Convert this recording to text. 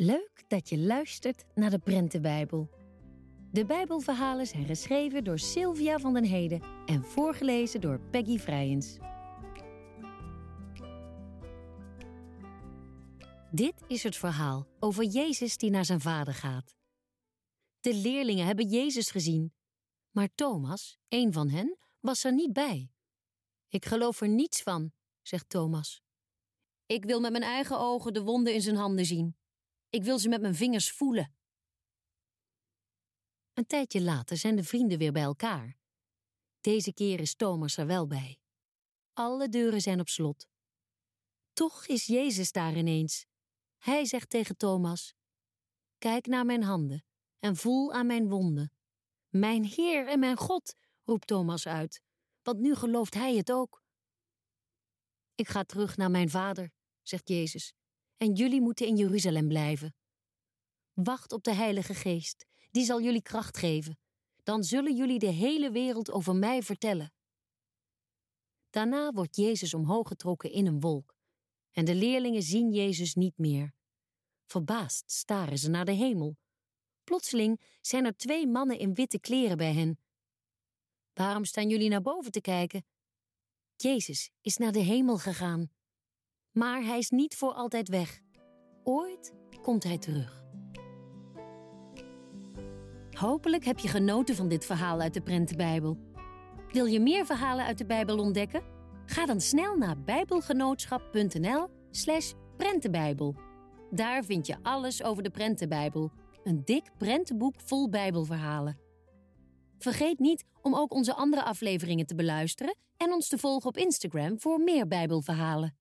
Leuk dat je luistert naar de Prentenbijbel. De Bijbelverhalen zijn geschreven door Sylvia van den Heden en voorgelezen door Peggy Vrijens. Dit is het verhaal over Jezus die naar zijn vader gaat. De leerlingen hebben Jezus gezien, maar Thomas, een van hen, was er niet bij. Ik geloof er niets van, zegt Thomas. Ik wil met mijn eigen ogen de wonden in zijn handen zien. Ik wil ze met mijn vingers voelen. Een tijdje later zijn de vrienden weer bij elkaar. Deze keer is Thomas er wel bij. Alle deuren zijn op slot. Toch is Jezus daar ineens. Hij zegt tegen Thomas: Kijk naar mijn handen en voel aan mijn wonden. Mijn Heer en mijn God, roept Thomas uit, want nu gelooft hij het ook. Ik ga terug naar mijn vader, zegt Jezus, en jullie moeten in Jeruzalem blijven. Wacht op de Heilige Geest, die zal jullie kracht geven. Dan zullen jullie de hele wereld over mij vertellen. Daarna wordt Jezus omhoog getrokken in een wolk, en de leerlingen zien Jezus niet meer. Verbaasd staren ze naar de hemel. Plotseling zijn er twee mannen in witte kleren bij hen. Waarom staan jullie naar boven te kijken? Jezus is naar de hemel gegaan. Maar hij is niet voor altijd weg. Ooit komt hij terug. Hopelijk heb je genoten van dit verhaal uit de Prentenbijbel. Wil je meer verhalen uit de Bijbel ontdekken? Ga dan snel naar bijbelgenootschap.nl/slash prentenbijbel. Daar vind je alles over de Prentenbijbel, een dik prentenboek vol Bijbelverhalen. Vergeet niet om ook onze andere afleveringen te beluisteren en ons te volgen op Instagram voor meer Bijbelverhalen.